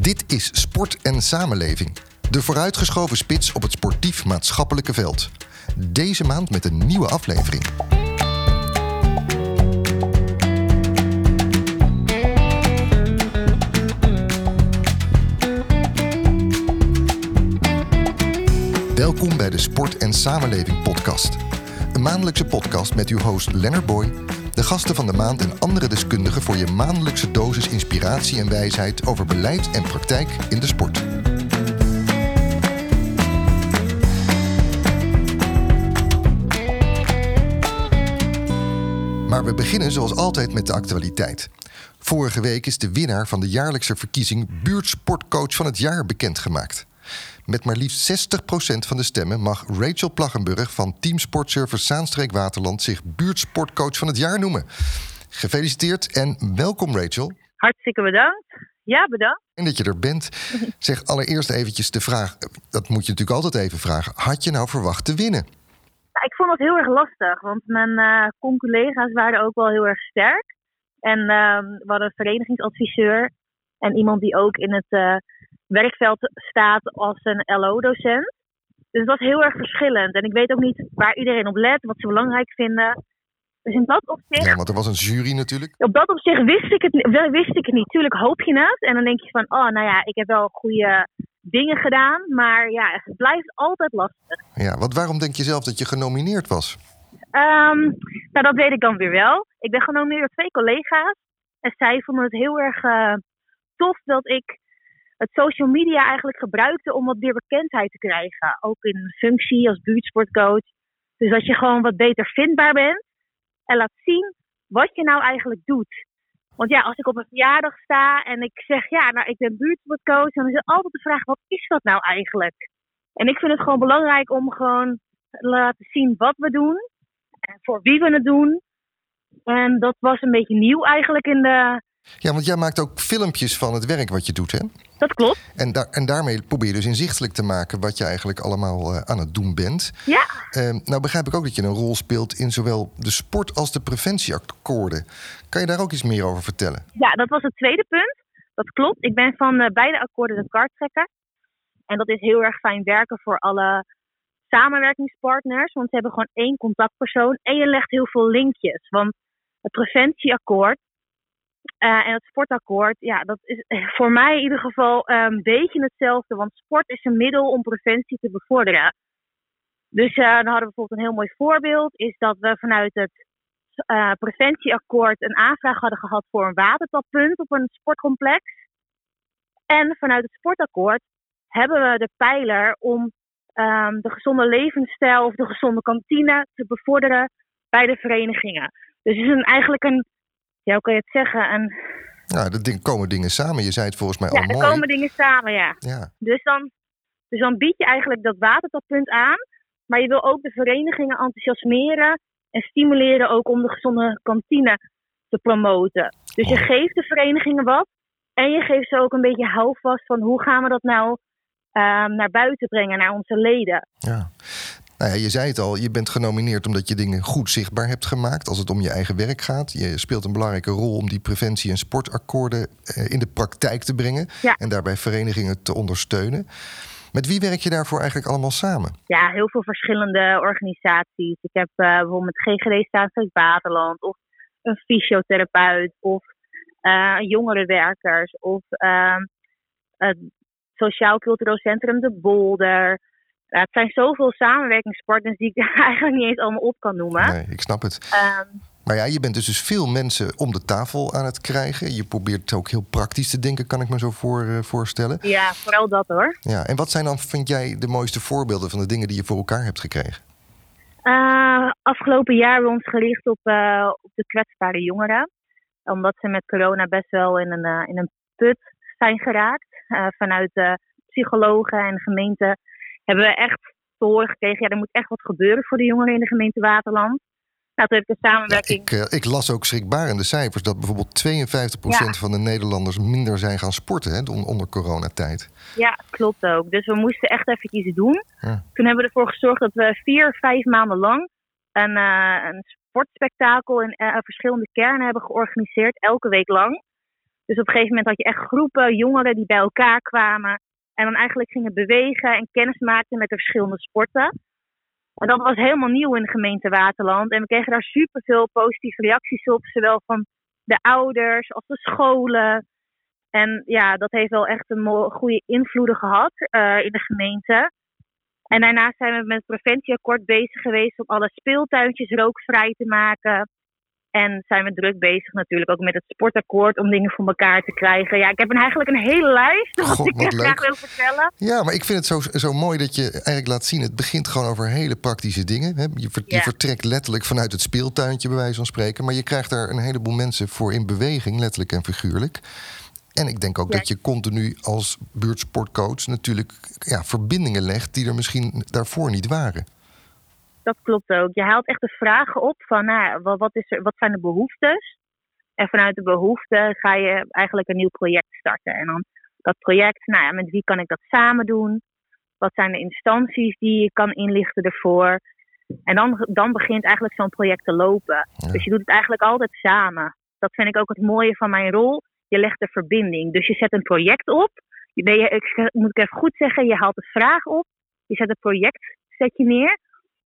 Dit is Sport en Samenleving. De vooruitgeschoven spits op het sportief-maatschappelijke veld. Deze maand met een nieuwe aflevering. Welkom bij de Sport en Samenleving podcast. Een maandelijkse podcast met uw host Leonard Boy, de gasten van de maand en andere deskundigen voor je maandelijkse dosis inspiratie en wijsheid over beleid en praktijk in de sport. Maar we beginnen zoals altijd met de actualiteit. Vorige week is de winnaar van de jaarlijkse verkiezing buurtsportcoach van het jaar bekendgemaakt. Met maar liefst 60% van de stemmen mag Rachel Plaggenburg van Team Sportservice Zaanstreek Waterland zich buurtsportcoach van het jaar noemen. Gefeliciteerd en welkom Rachel. Hartstikke bedankt. Ja, bedankt. En dat je er bent. Zeg allereerst eventjes de vraag, dat moet je natuurlijk altijd even vragen. Had je nou verwacht te winnen? Nou, ik vond het heel erg lastig, want mijn uh, collega's waren ook wel heel erg sterk. En uh, we hadden een verenigingsadviseur en iemand die ook in het uh, werkveld staat als een LO-docent. Dus dat was heel erg verschillend. En ik weet ook niet waar iedereen op let, wat ze belangrijk vinden. Dus in dat opzicht. Ja, want er was een jury natuurlijk. Op dat opzicht wist ik het, wist ik het niet. Tuurlijk hoop je het. En dan denk je van, oh, nou ja, ik heb wel goede dingen gedaan. Maar ja, het blijft altijd lastig. Ja, want waarom denk je zelf dat je genomineerd was? Um, nou, dat weet ik dan weer wel. Ik ben genomineerd door twee collega's. En zij vonden het heel erg uh, tof dat ik het social media eigenlijk gebruikte om wat meer bekendheid te krijgen. Ook in functie als buurtsportcoach. Dus dat je gewoon wat beter vindbaar bent. En laat zien wat je nou eigenlijk doet. Want ja, als ik op een verjaardag sta en ik zeg, ja, nou, ik ben buurtsportcoach, dan is het altijd de vraag, wat is dat nou eigenlijk? En ik vind het gewoon belangrijk om gewoon te laten zien wat we doen. En voor wie we het doen. En dat was een beetje nieuw eigenlijk in de, ja, want jij maakt ook filmpjes van het werk wat je doet, hè? Dat klopt. En, daar, en daarmee probeer je dus inzichtelijk te maken wat je eigenlijk allemaal uh, aan het doen bent. Ja. Uh, nou begrijp ik ook dat je een rol speelt in zowel de sport als de preventieakkoorden. Kan je daar ook iets meer over vertellen? Ja, dat was het tweede punt. Dat klopt. Ik ben van uh, beide akkoorden de karttrekker. En dat is heel erg fijn werken voor alle samenwerkingspartners. Want ze hebben gewoon één contactpersoon. En je legt heel veel linkjes. Want het preventieakkoord uh, en het sportakkoord, ja, dat is voor mij in ieder geval een um, beetje hetzelfde. Want sport is een middel om preventie te bevorderen. Dus uh, dan hadden we bijvoorbeeld een heel mooi voorbeeld. Is dat we vanuit het uh, preventieakkoord een aanvraag hadden gehad voor een watertappunt op een sportcomplex. En vanuit het sportakkoord hebben we de pijler om um, de gezonde levensstijl of de gezonde kantine te bevorderen bij de verenigingen. Dus het is een, eigenlijk een ja, hoe kan je het zeggen? En... Ja, er komen dingen samen. Je zei het volgens mij ja, al mooi. Ja, er komen dingen samen, ja. ja. Dus, dan, dus dan bied je eigenlijk dat watertappunt aan. Maar je wil ook de verenigingen enthousiasmeren en stimuleren ook om de gezonde kantine te promoten. Dus je geeft de verenigingen wat. En je geeft ze ook een beetje houvast van hoe gaan we dat nou um, naar buiten brengen, naar onze leden. Ja. Nou ja, je zei het al, je bent genomineerd omdat je dingen goed zichtbaar hebt gemaakt als het om je eigen werk gaat. Je speelt een belangrijke rol om die preventie- en sportakkoorden in de praktijk te brengen ja. en daarbij verenigingen te ondersteunen. Met wie werk je daarvoor eigenlijk allemaal samen? Ja, heel veel verschillende organisaties. Ik heb uh, bijvoorbeeld met GGD Staatsrecht Waterland of een fysiotherapeut of uh, jongerenwerkers of uh, het Sociaal Cultureel Centrum De Bolder. Ja, het zijn zoveel samenwerkingspartners die ik eigenlijk niet eens allemaal op kan noemen. Nee, ik snap het. Um, maar ja, je bent dus, dus veel mensen om de tafel aan het krijgen. Je probeert ook heel praktisch te denken, kan ik me zo voor, uh, voorstellen. Ja, vooral dat hoor. Ja, en wat zijn dan, vind jij, de mooiste voorbeelden van de dingen die je voor elkaar hebt gekregen? Uh, afgelopen jaar hebben we ons gericht op, uh, op de kwetsbare jongeren. Omdat ze met corona best wel in een, in een put zijn geraakt. vanuit psychologen en de gemeente hebben we echt te horen gekregen, ja, er moet echt wat gebeuren voor de jongeren in de gemeente Waterland. Nou, toen heb ik een samenwerking. Ja, ik, uh, ik, las ook schrikbarende cijfers dat bijvoorbeeld 52% ja. van de Nederlanders minder zijn gaan sporten hè, onder coronatijd. Ja, klopt ook. Dus we moesten echt even iets doen. Ja. Toen hebben we ervoor gezorgd dat we vier, vijf maanden lang een, uh, een sportspektakel in uh, verschillende kernen hebben georganiseerd, elke week lang. Dus op een gegeven moment had je echt groepen jongeren die bij elkaar kwamen. En dan eigenlijk gingen bewegen en kennis maakten met de verschillende sporten. En dat was helemaal nieuw in de gemeente Waterland. En we kregen daar superveel positieve reacties op. Zowel van de ouders als de scholen. En ja, dat heeft wel echt een goede invloeden gehad uh, in de gemeente. En daarnaast zijn we met het preventieakkoord bezig geweest om alle speeltuintjes rookvrij te maken. En zijn we druk bezig natuurlijk ook met het sportakkoord om dingen voor elkaar te krijgen. Ja, ik heb een, eigenlijk een hele lijst wat God, ik graag wil vertellen. Ja, maar ik vind het zo, zo mooi dat je eigenlijk laat zien. Het begint gewoon over hele praktische dingen. Hè? Je, je vertrekt letterlijk vanuit het speeltuintje bij wijze van spreken. Maar je krijgt daar een heleboel mensen voor in beweging, letterlijk en figuurlijk. En ik denk ook dat je continu als buurtsportcoach natuurlijk ja, verbindingen legt die er misschien daarvoor niet waren. Dat klopt ook. Je haalt echt de vragen op van nou, wat, is er, wat zijn de behoeftes? En vanuit de behoeften ga je eigenlijk een nieuw project starten. En dan dat project, nou ja, met wie kan ik dat samen doen? Wat zijn de instanties die je kan inlichten ervoor? En dan, dan begint eigenlijk zo'n project te lopen. Dus je doet het eigenlijk altijd samen. Dat vind ik ook het mooie van mijn rol je legt de verbinding. Dus je zet een project op. Je, ik, moet ik even goed zeggen, je haalt de vraag op. Je zet een project zet je neer.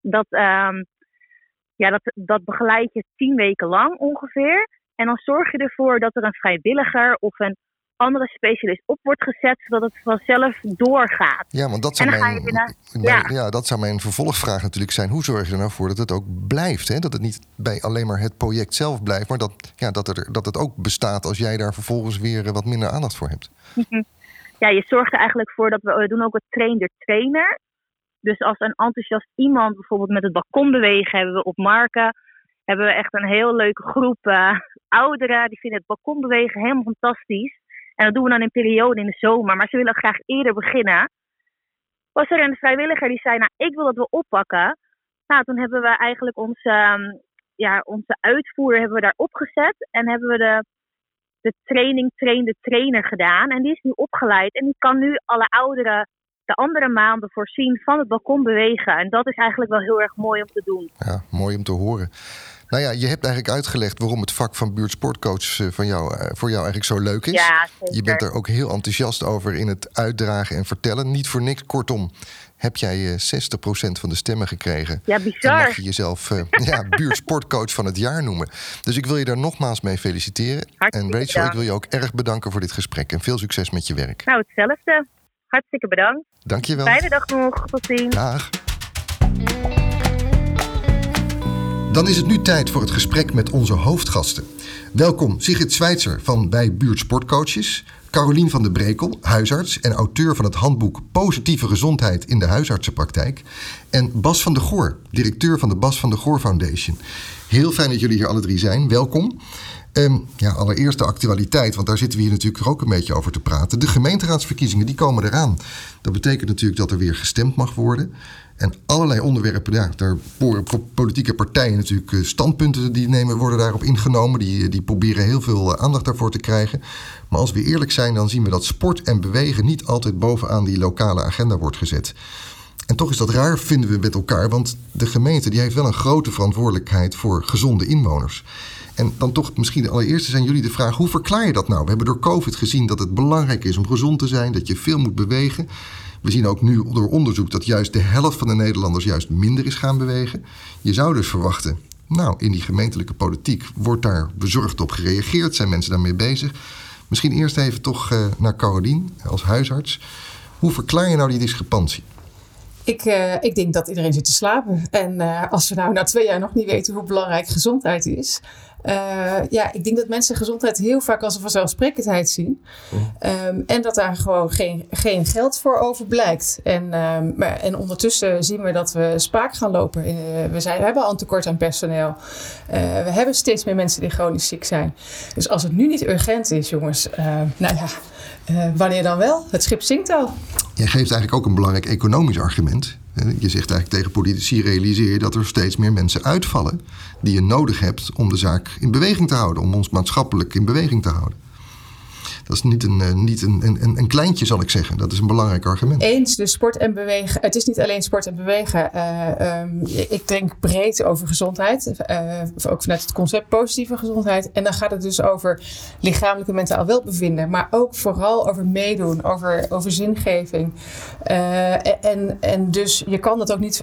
Dat, um, ja, dat, dat begeleid je tien weken lang ongeveer. En dan zorg je ervoor dat er een vrijwilliger of een andere specialist op wordt gezet, zodat het vanzelf doorgaat. Ja, want dat zou, mijn, ja. ja. dat zou mijn vervolgvraag natuurlijk zijn. Hoe zorg je er nou voor dat het ook blijft? Hè? Dat het niet bij alleen maar het project zelf blijft, maar dat, ja, dat, er, dat het ook bestaat als jij daar vervolgens weer wat minder aandacht voor hebt. Ja, je zorgt er eigenlijk voor dat we, we doen ook het trainer-trainer. Dus als een enthousiast iemand bijvoorbeeld met het balkon bewegen hebben we op Marken, hebben we echt een heel leuke groep uh, ouderen. Die vinden het balkon bewegen helemaal fantastisch. En dat doen we dan in periode in de zomer. Maar ze willen graag eerder beginnen. Was er een vrijwilliger die zei, nou, ik wil dat we oppakken. Nou, toen hebben we eigenlijk onze, ehm, ja, onze uitvoer hebben we daar opgezet. En hebben we de, de training train de trainer gedaan. En die is nu opgeleid. En die kan nu alle ouderen de andere maanden voorzien van het balkon bewegen. En dat is eigenlijk wel heel erg mooi om te doen. Ja, mooi om te horen. Nou ja, je hebt eigenlijk uitgelegd waarom het vak van buurtsportcoach eh, van jou, eh, voor jou eigenlijk zo leuk is. Ja, Je bent er ook heel enthousiast over in het uitdragen en vertellen. Niet voor niks, kortom, heb jij 60% eh, van de stemmen gekregen. Ja, bizar. mag je jezelf uh, ja, buurtsportcoach van het jaar noemen. Dus ik wil je daar nogmaals mee feliciteren. Hartstikke en Rachel, ik wil je ook erg bedanken voor dit gesprek. En veel succes met je werk. Nou, hetzelfde. Hartstikke bedankt. Dank je wel. Fijne dag nog. Tot ziens. Dag. Dan is het nu tijd voor het gesprek met onze hoofdgasten. Welkom Sigrid Zwijtser van Bij Buurt Sportcoaches. Carolien van der Brekel, huisarts en auteur van het handboek Positieve Gezondheid in de Huisartsenpraktijk. En Bas van der Goor, directeur van de Bas van der Goor Foundation. Heel fijn dat jullie hier alle drie zijn. Welkom. Um, ja, allereerst de actualiteit, want daar zitten we hier natuurlijk ook een beetje over te praten. De gemeenteraadsverkiezingen die komen eraan. Dat betekent natuurlijk dat er weer gestemd mag worden. En allerlei onderwerpen, ja, daar politieke partijen natuurlijk eh, standpunten die nemen, worden daarop ingenomen. Die, die proberen heel veel eh, aandacht daarvoor te krijgen. Maar als we eerlijk zijn, dan zien we dat sport en bewegen niet altijd bovenaan die lokale agenda wordt gezet. En toch is dat raar, vinden we met elkaar, want de gemeente die heeft wel een grote verantwoordelijkheid voor gezonde inwoners. En dan toch misschien allereerste zijn jullie de vraag: hoe verklaar je dat nou? We hebben door COVID gezien dat het belangrijk is om gezond te zijn, dat je veel moet bewegen. We zien ook nu door onderzoek dat juist de helft van de Nederlanders juist minder is gaan bewegen. Je zou dus verwachten, nou, in die gemeentelijke politiek wordt daar bezorgd op gereageerd, zijn mensen daarmee bezig. Misschien eerst even toch uh, naar Carolien als huisarts. Hoe verklaar je nou die discrepantie? Ik, uh, ik denk dat iedereen zit te slapen. En uh, als we nou na twee jaar nog niet weten hoe belangrijk gezondheid is, uh, ja, ik denk dat mensen gezondheid heel vaak als een vanzelfsprekendheid zien. Um, en dat daar gewoon geen, geen geld voor overblijkt. En, um, maar, en ondertussen zien we dat we spaak gaan lopen. Uh, we, zijn, we hebben al een tekort aan personeel. Uh, we hebben steeds meer mensen die chronisch ziek zijn. Dus als het nu niet urgent is, jongens, nou ja, wanneer dan wel? Het schip zinkt al. Jij geeft eigenlijk ook een belangrijk economisch argument. Je zegt eigenlijk tegen politici: realiseer je dat er steeds meer mensen uitvallen. Die je nodig hebt om de zaak in beweging te houden, om ons maatschappelijk in beweging te houden. Dat is niet een, uh, niet een, een, een kleintje, zal ik zeggen. Dat is een belangrijk argument. Eens, dus sport en bewegen. Het is niet alleen sport en bewegen. Uh, um, ik denk breed over gezondheid. Uh, ook vanuit het concept positieve gezondheid. En dan gaat het dus over lichamelijk en mentaal welbevinden. Maar ook vooral over meedoen, over, over zingeving. en, en dus je kan dat ook niet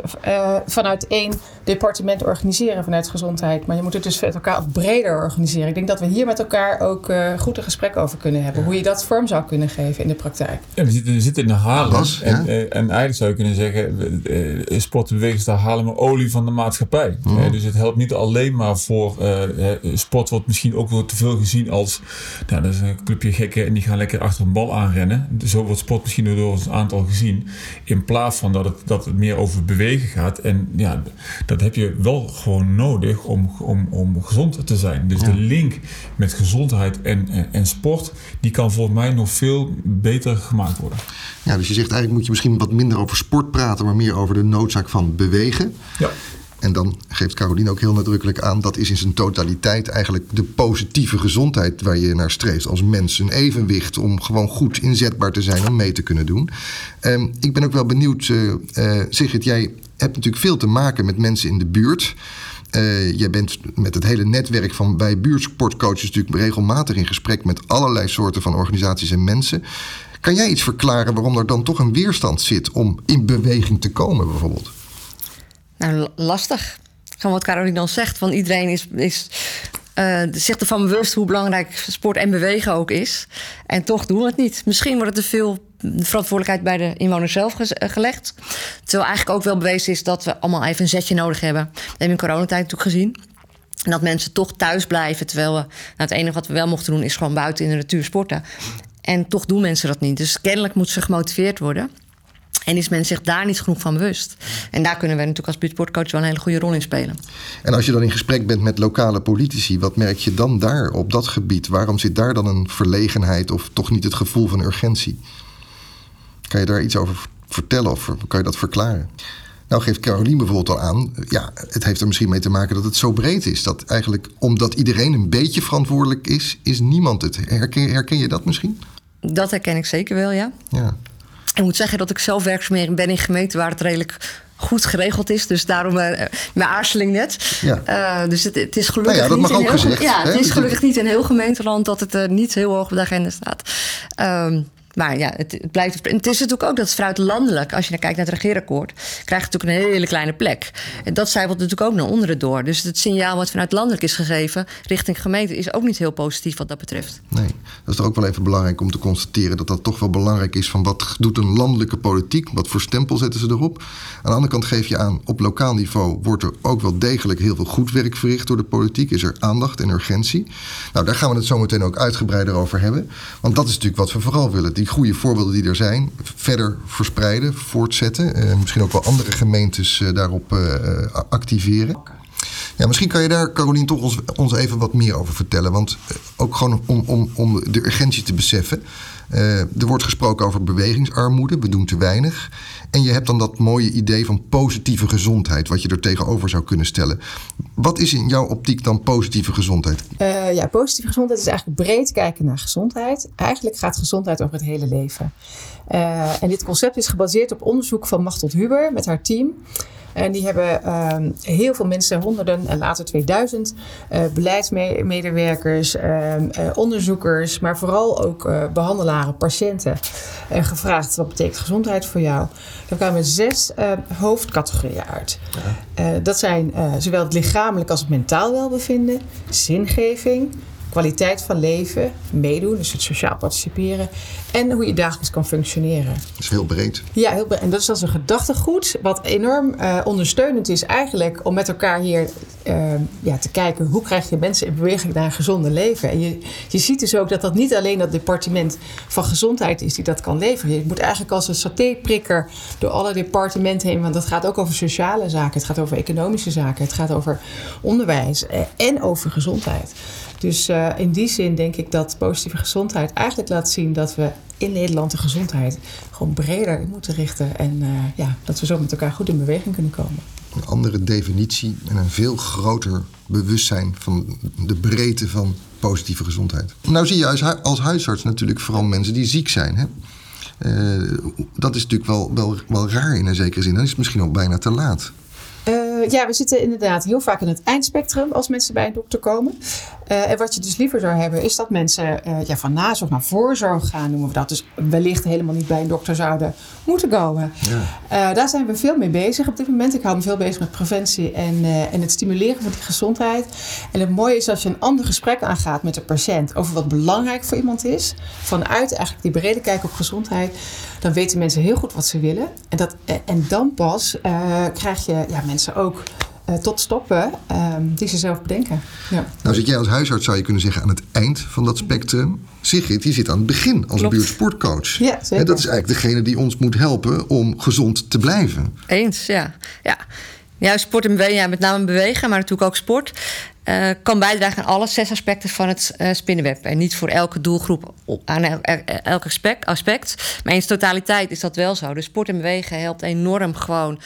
vanuit één departement organiseren vanuit gezondheid. Maar je moet het dus met elkaar breder organiseren. Ik denk dat we hier met elkaar ook goed een gesprek over kunnen hebben. Hoe je dat vorm zou kunnen geven in de praktijk. Ja, we, zitten, we zitten in de Haarlem. En, uh, en eigenlijk zou je kunnen zeggen, uh, sport en bewegen is de Haarlemmer olie van de maatschappij. Mm. dus het helpt niet alleen maar voor sport wordt misschien ook wel te veel gezien als, nou, dat is een clubje gekken en die gaan lekker achter een bal aanrennen. Zo wordt sport misschien door een aantal gezien. In plaats van dat het, dat het meer over bewegen gaat. En ja, dat heb je wel gewoon nodig om, om, om gezond te zijn. Dus de link met gezondheid en, en, sport, die kan volgens mij nog veel beter gemaakt worden. Ja, dus je zegt eigenlijk moet je misschien wat minder over sport praten, maar meer over de noodzaak van bewegen. Ja. En dan geeft Caroline ook heel nadrukkelijk aan, dat is in zijn totaliteit eigenlijk de positieve gezondheid waar je naar streeft als mens. Een evenwicht om gewoon goed inzetbaar te zijn om mee te kunnen doen. Um, ik ben ook wel benieuwd, uh, uh, Sigrid, jij hebt natuurlijk veel te maken met mensen in de buurt. Uh, jij bent met het hele netwerk van bij buurtsportcoaches natuurlijk regelmatig in gesprek met allerlei soorten van organisaties en mensen. Kan jij iets verklaren waarom er dan toch een weerstand zit om in beweging te komen, bijvoorbeeld? Nou, lastig. Gewoon wat Caroline dan zegt. Want iedereen is, is uh, zich ervan bewust hoe belangrijk sport en bewegen ook is. En toch doen we het niet. Misschien wordt het te veel verantwoordelijkheid bij de inwoners zelf eh, gelegd. Terwijl eigenlijk ook wel bewezen is dat we allemaal even een zetje nodig hebben. Dat hebben we in coronatijd natuurlijk gezien. En dat mensen toch thuis blijven. Terwijl we, nou, het enige wat we wel mochten doen is gewoon buiten in de natuur sporten. En toch doen mensen dat niet. Dus kennelijk moeten ze gemotiveerd worden. En is men zich daar niet genoeg van bewust? En daar kunnen we natuurlijk als buurtsportcoach wel een hele goede rol in spelen. En als je dan in gesprek bent met lokale politici, wat merk je dan daar op dat gebied? Waarom zit daar dan een verlegenheid of toch niet het gevoel van urgentie? Kan je daar iets over vertellen of kan je dat verklaren? Nou geeft Caroline bijvoorbeeld al aan, ja, het heeft er misschien mee te maken dat het zo breed is. Dat eigenlijk omdat iedereen een beetje verantwoordelijk is, is niemand het. Herken, herken je dat misschien? Dat herken ik zeker wel, ja. ja. Ik moet zeggen dat ik zelf werkzaam ben in gemeenten waar het redelijk goed geregeld is. Dus daarom uh, mijn aarzeling net. Ja. Uh, dus het, het, is gelukkig nou ja, dat mag niet ook gezegd, Ja, het is gelukkig niet in heel gemeenteland dat het uh, niet heel hoog op de agenda staat. Um, maar ja, het, het, blijft. het is natuurlijk ook dat vanuit landelijk, als je naar kijkt naar het regeerakkoord, krijgt natuurlijk een hele kleine plek. En dat zijpelt natuurlijk ook naar onderen door. Dus het signaal wat vanuit landelijk is gegeven richting gemeente is ook niet heel positief wat dat betreft. Nee, dat is toch ook wel even belangrijk om te constateren dat dat toch wel belangrijk is van wat doet een landelijke politiek, wat voor stempel zetten ze erop. Aan de andere kant geef je aan, op lokaal niveau wordt er ook wel degelijk heel veel goed werk verricht door de politiek. Is er aandacht en urgentie. Nou, daar gaan we het zo meteen ook uitgebreider over hebben. Want dat is natuurlijk wat we vooral willen die goede voorbeelden die er zijn verder verspreiden, voortzetten. Misschien ook wel andere gemeentes uh, daarop uh, activeren. Ja, misschien kan je daar, Carolien, toch ons, ons even wat meer over vertellen. Want ook gewoon om, om, om de urgentie te beseffen. Uh, er wordt gesproken over bewegingsarmoede, we doen te weinig. En je hebt dan dat mooie idee van positieve gezondheid, wat je er tegenover zou kunnen stellen. Wat is in jouw optiek dan positieve gezondheid? Uh, ja, positieve gezondheid is eigenlijk breed kijken naar gezondheid. Eigenlijk gaat gezondheid over het hele leven. Uh, en dit concept is gebaseerd op onderzoek van Machtel Huber met haar team. En die hebben uh, heel veel mensen, honderden en later 2000, uh, beleidsmedewerkers, uh, onderzoekers, maar vooral ook eh, behandelaren, patiënten, gevraagd: wat betekent gezondheid voor jou? Daar kwamen zes hoofdcategorieën uit. Ja. dat zijn zowel het lichamelijk als het mentaal welbevinden, zingeving, kwaliteit van leven, meedoen, dus het sociaal participeren. En hoe je dagelijks kan functioneren. Dat is heel breed. Ja, heel breed. En dat is als een gedachtegoed, wat enorm uh, ondersteunend is eigenlijk om met elkaar hier uh, ja, te kijken hoe krijg je mensen in beweging naar een gezonde leven. En je, je ziet dus ook dat dat niet alleen dat departement van gezondheid is die dat kan leveren. Je moet eigenlijk als een satéprikker door alle departementen heen, want dat gaat ook over sociale zaken, het gaat over economische zaken, het gaat over onderwijs eh, en over gezondheid. Dus uh, in die zin denk ik dat positieve gezondheid eigenlijk laat zien dat we in Nederland de gezondheid gewoon breder in moeten richten. En uh, ja, dat we zo met elkaar goed in beweging kunnen komen. Een andere definitie en een veel groter bewustzijn van de breedte van positieve gezondheid. Nou zie je als, als huisarts natuurlijk vooral mensen die ziek zijn. Hè? Uh, dat is natuurlijk wel, wel, wel raar in een zekere zin. Dan is het misschien al bijna te laat. Uh, ja, we zitten inderdaad heel vaak in het eindspectrum als mensen bij een dokter komen. Uh, en wat je dus liever zou hebben, is dat mensen uh, ja, van nazorg naar voorzorg gaan, noemen we dat. Dus wellicht helemaal niet bij een dokter zouden moeten komen. Ja. daar zijn we veel mee bezig op dit moment. Ik hou me veel bezig met preventie en, en het stimuleren van die gezondheid. En het mooie is als je een ander gesprek aangaat met de patiënt over wat belangrijk voor iemand is, vanuit eigenlijk die brede kijk op gezondheid, dan weten mensen heel goed wat ze willen. En, dat, en dan pas krijg je ja, mensen ook uh, tot stoppen um, die ze zelf bedenken. Ja. Nou zit jij als huisarts, zou je kunnen zeggen, aan het eind van dat spectrum. Sigrid, die zit aan het begin als Klopt. buurtsportcoach. Ja, zeker. En dat is eigenlijk degene die ons moet helpen om gezond te blijven. Eens, ja. ja. Juist sport en bewegen, ja, met name bewegen, maar natuurlijk ook sport. Uh, kan bijdragen aan alle zes aspecten van het uh, spinnenweb. En niet voor elke doelgroep aan elk aspect, aspect. Maar in totaliteit is dat wel zo. Dus sport en bewegen helpt enorm gewoon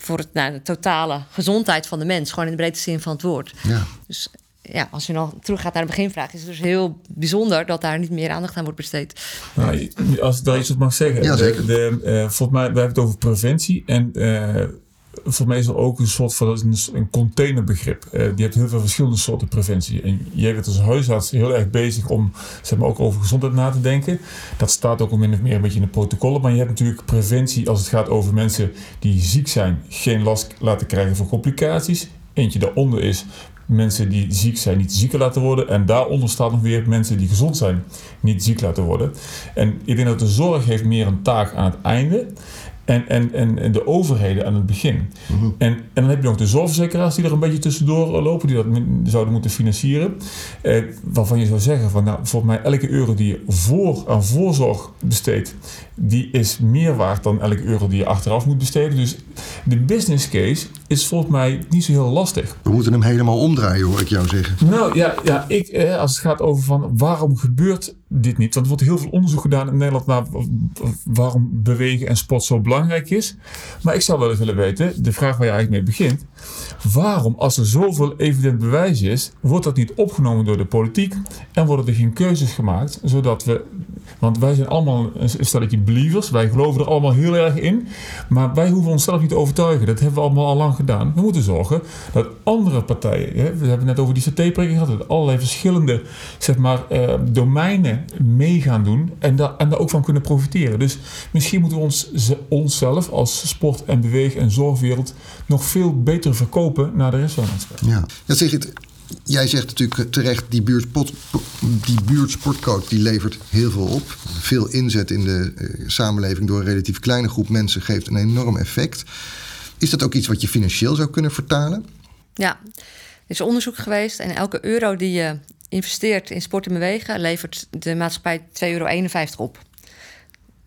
voor het, nou, de totale gezondheid van de mens. Gewoon in de breedste zin van het woord. Ja. Dus ja, als je nog terug gaat naar de beginvraag, is het dus heel bijzonder dat daar niet meer aandacht aan wordt besteed. Nou, als ik daar iets op mag zeggen. Ja, zeker. De, uh, volgens mij, we hebben het over preventie. En uh, voor mij is er ook een soort van een, containerbegrip. Uh, die hebt heel veel verschillende soorten preventie. En jij bent als huisarts heel erg bezig om zeg maar, ook over gezondheid na te denken. Dat staat ook min of meer een beetje in de protocollen. Maar je hebt natuurlijk preventie als het gaat over mensen die ziek zijn, geen last laten krijgen van complicaties. Eentje daaronder is mensen die ziek zijn niet zieker laten worden. En daaronder staat nog weer mensen die gezond zijn niet ziek laten worden. En ik denk dat de zorg heeft meer een taak aan het einde en, en, en de overheden aan het begin. Mhm. en, en dan heb je nog de zorgverzekeraars die er een beetje tussendoor lopen, die dat zouden moeten financieren. Eh, waarvan je zou zeggen van nou, volgens mij elke euro die je voor aan voorzorg besteedt, die is meer waard dan elke euro die je achteraf moet besteden. Dus de business case is volgens mij niet zo heel lastig. We moeten hem helemaal omdraaien, hoor ik jou zeggen. Nou ja, ja ik, eh, als het gaat over van waarom gebeurt dit niet? Want er wordt heel veel onderzoek gedaan in Nederland naar waarom bewegen en sport zo belangrijk is. Maar ik zou wel eens willen weten, de vraag waar je eigenlijk mee begint. Waarom, als er zoveel evident bewijs is, wordt dat niet opgenomen door de politiek en worden er geen keuzes gemaakt, zodat we want wij zijn allemaal een stelletje believers. Wij geloven er allemaal heel erg in. Maar wij hoeven onszelf niet te overtuigen. Dat hebben we allemaal al lang gedaan. We moeten zorgen dat andere partijen. Hè, we hebben het net over die CT-prikken gehad. Dat allerlei verschillende zeg maar, eh, domeinen mee gaan doen. En, daar en daar ook van kunnen profiteren. Dus misschien moeten we ons, onszelf als sport- en beweeg- en zorgwereld nog veel beter verkopen naar de rest van de. Ja, dat zeg je Jij zegt natuurlijk terecht, die, buurtsport, die buurtsportcoach die levert heel veel op. Veel inzet in de uh, samenleving door een relatief kleine groep mensen geeft een enorm effect. Is dat ook iets wat je financieel zou kunnen vertalen? Ja, er is onderzoek geweest en elke euro die je investeert in sport en bewegen levert de maatschappij 2,51 euro op.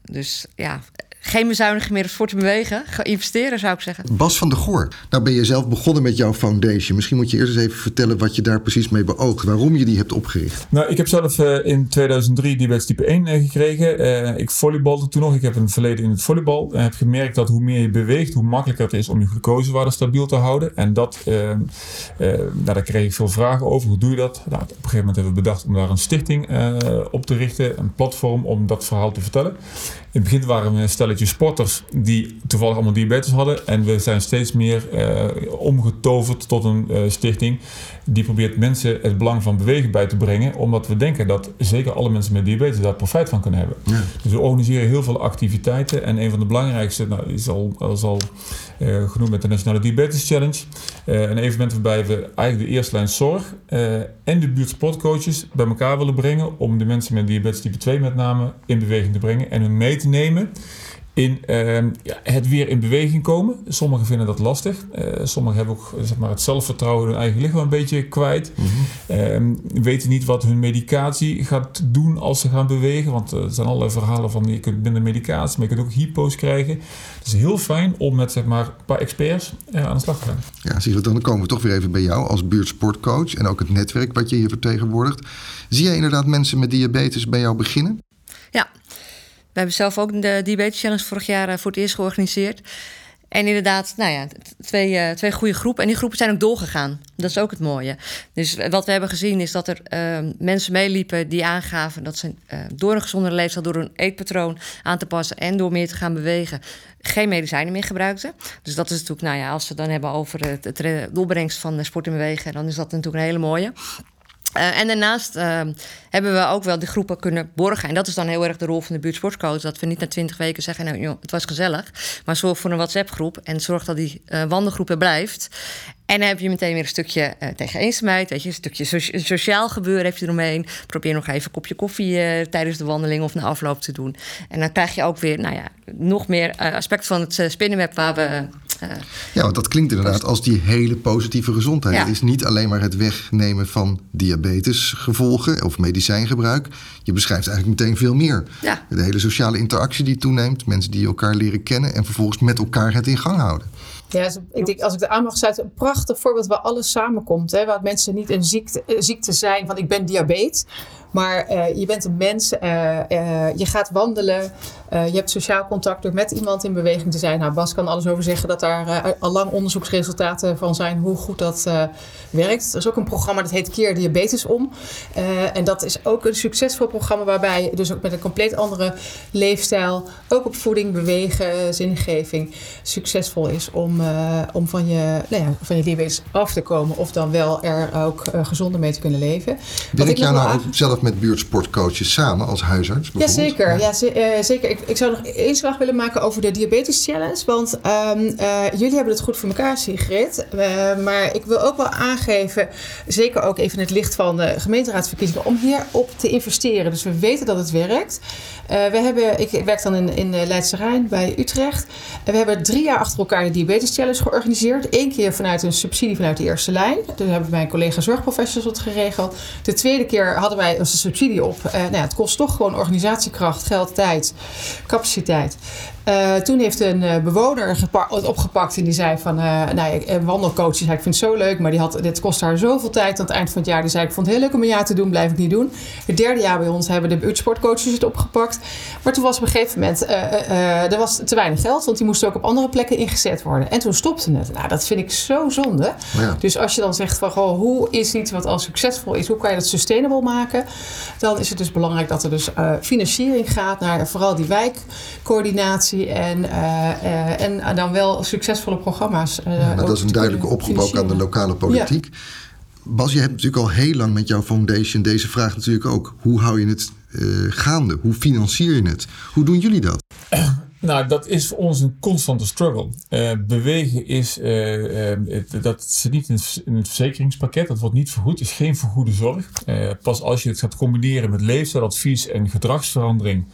Dus ja, geen bezuiniging meer op sport en bewegen. Ga investeren, zou ik zeggen. Bas van der Goor, nou ben je zelf begonnen met jouw foundation. Misschien moet je eerst eens even vertellen wat je daar precies mee beoogt. Waarom je die hebt opgericht. Nou, ik heb zelf uh, in 2003 diabetes type 1 uh, gekregen. Uh, ik volleybalde toen nog. Ik heb een verleden in het volleybal. En heb gemerkt dat hoe meer je beweegt, hoe makkelijker het is om je glucosewaarde stabiel te houden. En dat, ehm, nou, daar kreeg ik veel vragen over. Hoe doe je dat? Nou, op een gegeven moment hebben we bedacht om daar een stichting op te richten. Een platform om dat verhaal te vertellen. In het begin waren we een stelletje sporters die toevallig allemaal diabetes hadden. En we zijn steeds meer uh, omgetoverd tot een uh, stichting die probeert mensen het belang van bewegen bij te brengen. Omdat we denken dat zeker alle mensen met diabetes daar profijt van kunnen hebben. Ja. Dus we organiseren heel veel activiteiten. En een van de belangrijkste nou, is al, is al uh, genoemd met de Nationale Diabetes Challenge. een evenement waarbij we eigenlijk de eerste lijn zorg en de buurtsportcoaches bij elkaar willen brengen. Om de mensen met diabetes type 2 met name in beweging te brengen en hun mee te nemen in uh, ja, het weer in beweging komen. Sommigen vinden dat lastig. Uh, sommigen hebben ook zeg maar, het zelfvertrouwen in hun eigen lichaam een beetje kwijt. Mm weten niet wat hun medicatie gaat doen als ze gaan bewegen. Want er zijn allerlei verhalen van je kunt minder medicatie, maar je kunt ook hypo's krijgen. Het is heel fijn om met zeg maar, een paar experts uh, aan de slag te gaan. Ja, zie je, dan komen we toch weer even bij jou als buurtsportcoach en ook het netwerk wat je hier vertegenwoordigt. Zie jij inderdaad mensen met diabetes bij jou beginnen? Ja, we hebben zelf ook de Diabetes Challenge vorig jaar eh, voor het eerst georganiseerd. En inderdaad, nou ja, twee, uh, twee goede groepen. En die groepen zijn ook doorgegaan. Dat is ook het mooie. Dus wat we hebben gezien is dat er uh, mensen meeliepen die aangaven dat ze uh, door een gezondere leefstijl, door hun eetpatroon aan te passen en door meer te gaan bewegen, geen medicijnen meer gebruikten. Dus dat is natuurlijk, nou ja, als we dan hebben over het, het van sport en bewegen, dan is dat natuurlijk een hele mooie. Uh, en daarnaast uh, hebben we ook wel die groepen kunnen borgen. En dat is dan heel erg de rol van de buurtsportcoach. Dat we niet na twintig weken zeggen, nou joh, het was gezellig. Maar zorg voor een WhatsApp-groep en zorg dat die uh, wandelgroep er blijft. En dan heb je meteen weer een stukje uh, tegen eenzaamheid. Weet je, een stukje so sociaal gebeuren heeft je eromheen. Probeer nog even een kopje koffie tijdens de wandeling of na afloop te doen. En dan krijg je ook weer, nou ja, nog meer aspect van het spinnenweb waar we. Ja, want dat klinkt inderdaad als die hele positieve gezondheid. Ja. Het is niet alleen maar het wegnemen van diabetesgevolgen of medicijngebruik. Je beschrijft eigenlijk meteen veel meer. Ja. De hele sociale interactie die toeneemt, mensen die elkaar leren kennen en vervolgens met elkaar het in gang houden. Ja, ik denk, als ik de aan mag sluiten, een prachtig voorbeeld waar alles samenkomt. Hè, waar mensen niet een ziekte, ziekte zijn van ik ben diabetes. Maar uh, je bent een mens, uh, uh, je gaat wandelen, je hebt sociaal contact door met iemand in beweging te zijn. Nou, Bas kan alles over zeggen dat daar al lang onderzoeksresultaten van zijn hoe goed dat werkt. Er is ook een programma dat heet Keer Diabetes om. en dat is ook een succesvol programma waarbij je dus ook met een compleet andere leefstijl, ook op voeding, bewegen, zingeving, succesvol is om, om van, je, nou ja, van je diabetes af te komen. Of dan wel er ook gezonder mee te kunnen leven. Werk jij nou ook zelf met buurtsportcoaches samen als huisarts? Jazeker. Ja, uh, zeker. Ik, ik zou nog één slag willen maken over de Diabetes Challenge. Want um, uh, jullie hebben het goed voor elkaar, Sigrid. Uh, maar ik wil ook wel aangeven, zeker ook even in het licht van de gemeenteraadsverkiezingen, om hierop te investeren. Dus we weten dat het werkt. we hebben, ik werk dan in, in Leidse Rijn bij Utrecht. we hebben drie jaar achter elkaar de Diabetes Challenge georganiseerd. Eén keer vanuit een subsidie vanuit de eerste lijn. Toen hebben mijn collega zorgprofessionals het geregeld. De tweede keer hadden wij een subsidie op. Uh, nou ja, het kost toch gewoon organisatiekracht, geld, tijd, capaciteit. Uh, toen heeft een uh, bewoner het opgepakt en die zei van, uh, nou, een wandelcoach, die zei, ik vind het zo leuk, maar die had, dit kost haar zoveel tijd. Aan het eind van het jaar, die zei, ik vond het heel leuk om een jaar te doen, blijf ik niet doen. Het derde jaar bij ons hebben de buurtsportcoaches het opgepakt. Maar toen was op een gegeven moment, er was te weinig geld, want die moesten ook op andere plekken ingezet worden. En toen stopte het. Nou, dat vind ik zo zonde. Ja. Dus als je dan zegt van, goh, hoe is iets wat al succesvol is, hoe kan je dat sustainable maken? Dan is het dus belangrijk dat er dus financiering gaat naar vooral die wijkcoördinatie en, uh, uh, en dan wel succesvolle programma's. Uh, ja, dat is een duidelijke oproep ook aan de lokale politiek. Ja. Bas, je hebt natuurlijk al heel lang met jouw foundation deze vraag natuurlijk ook. Hoe hou je het gaande? Hoe financier je het? Hoe doen jullie dat? Nou, dat is voor ons een constante struggle. Uh, bewegen is, uh, uh, dat zit niet in het, in het, verzekeringspakket. Dat wordt niet vergoed, is geen vergoede zorg. pas als je het gaat combineren met leefstijladvies en gedragsverandering,